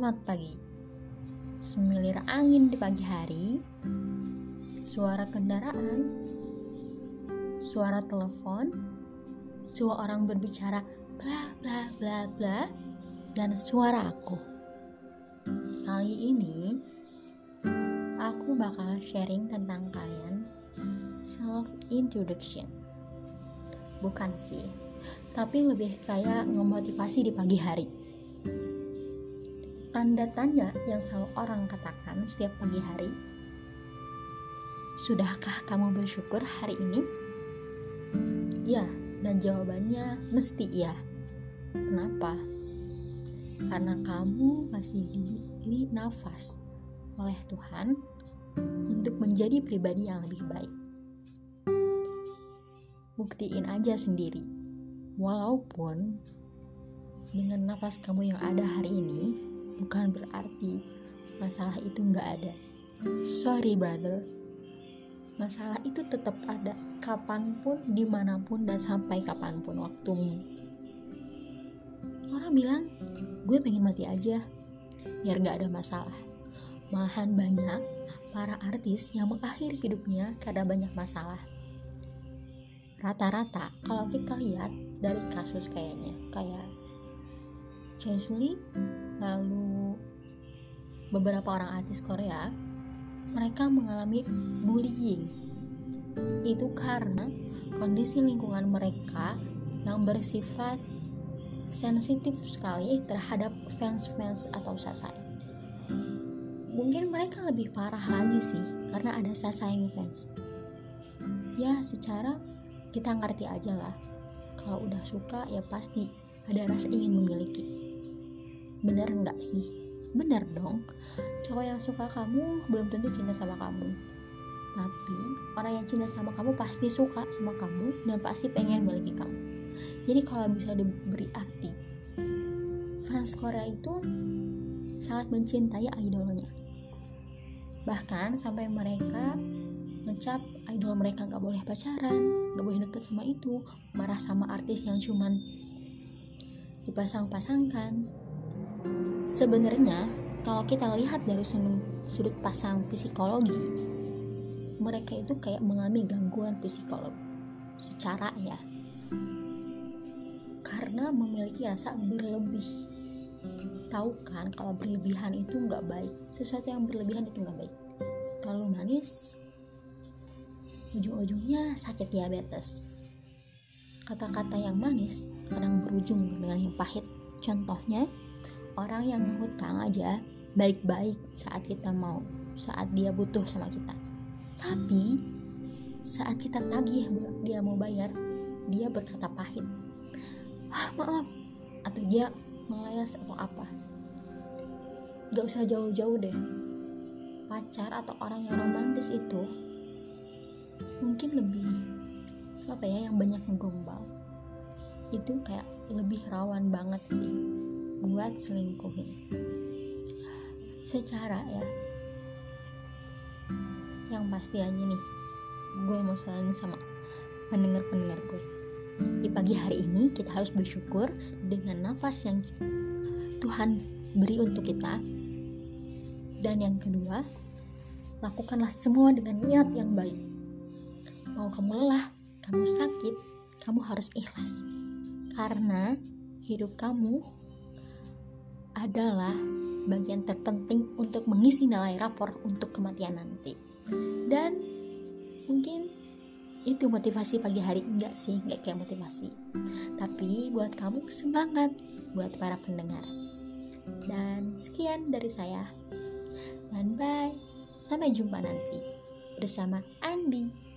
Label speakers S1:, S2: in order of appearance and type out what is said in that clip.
S1: Selamat pagi. Semilir angin di pagi hari, suara kendaraan, suara telepon, suara orang berbicara bla bla bla bla, dan suara aku. Kali ini aku bakal sharing tentang kalian self introduction. Bukan sih, tapi lebih kayak ngemotivasi di pagi hari tanda tanya yang selalu orang katakan setiap pagi hari. Sudahkah kamu bersyukur hari ini? Ya, dan jawabannya mesti iya. Kenapa? Karena kamu masih diberi nafas oleh Tuhan untuk menjadi pribadi yang lebih baik. Buktiin aja sendiri. Walaupun dengan nafas kamu yang ada hari ini, bukan berarti masalah itu nggak ada. Sorry brother, masalah itu tetap ada kapan pun, di mana pun, dan sampai kapan pun waktumu. Orang bilang, gue pengen mati aja, biar gak ada masalah. Malahan banyak para artis yang mengakhiri hidupnya karena banyak masalah. Rata-rata kalau kita lihat dari kasus kayaknya, kayak Suli, lalu beberapa orang artis Korea mereka mengalami bullying. Itu karena kondisi lingkungan mereka yang bersifat sensitif sekali terhadap fans-fans atau sasai. Mungkin mereka lebih parah lagi sih karena ada sasai fans ya secara kita ngerti aja lah. Kalau udah suka ya pasti ada rasa ingin memiliki bener nggak sih? Benar dong. Cowok yang suka kamu belum tentu cinta sama kamu. Tapi orang yang cinta sama kamu pasti suka sama kamu dan pasti pengen memiliki kamu. Jadi kalau bisa diberi arti fans Korea itu sangat mencintai idolnya. Bahkan sampai mereka ngecap idol mereka nggak boleh pacaran nggak boleh deket sama itu marah sama artis yang cuman dipasang-pasangkan Sebenarnya, kalau kita lihat dari sudut, pasang psikologi, mereka itu kayak mengalami gangguan psikolog secara ya. Karena memiliki rasa berlebih. Tahu kan kalau berlebihan itu nggak baik. Sesuatu yang berlebihan itu nggak baik. Terlalu manis, ujung-ujungnya sakit diabetes. Kata-kata yang manis kadang berujung dengan yang pahit. Contohnya, orang yang ngutang aja baik-baik saat kita mau saat dia butuh sama kita. Tapi saat kita tagih dia mau bayar dia berkata pahit. Ah maaf. Atau dia melayas atau apa. Gak usah jauh-jauh deh. Pacar atau orang yang romantis itu mungkin lebih apa ya yang banyak ngegombal. Itu kayak lebih rawan banget sih buat selingkuhin. Secara ya yang pasti aja nih gue mau saling sama pendengar-pendengar gue. Di pagi hari ini kita harus bersyukur dengan nafas yang Tuhan beri untuk kita. Dan yang kedua lakukanlah semua dengan niat yang baik. Mau kamu lelah kamu sakit kamu harus ikhlas. Karena hidup kamu adalah bagian terpenting untuk mengisi nilai rapor untuk kematian nanti. Dan mungkin itu motivasi pagi hari enggak sih, enggak kayak motivasi. Tapi buat kamu semangat buat para pendengar. Dan sekian dari saya. Dan bye. Sampai jumpa nanti bersama Andi.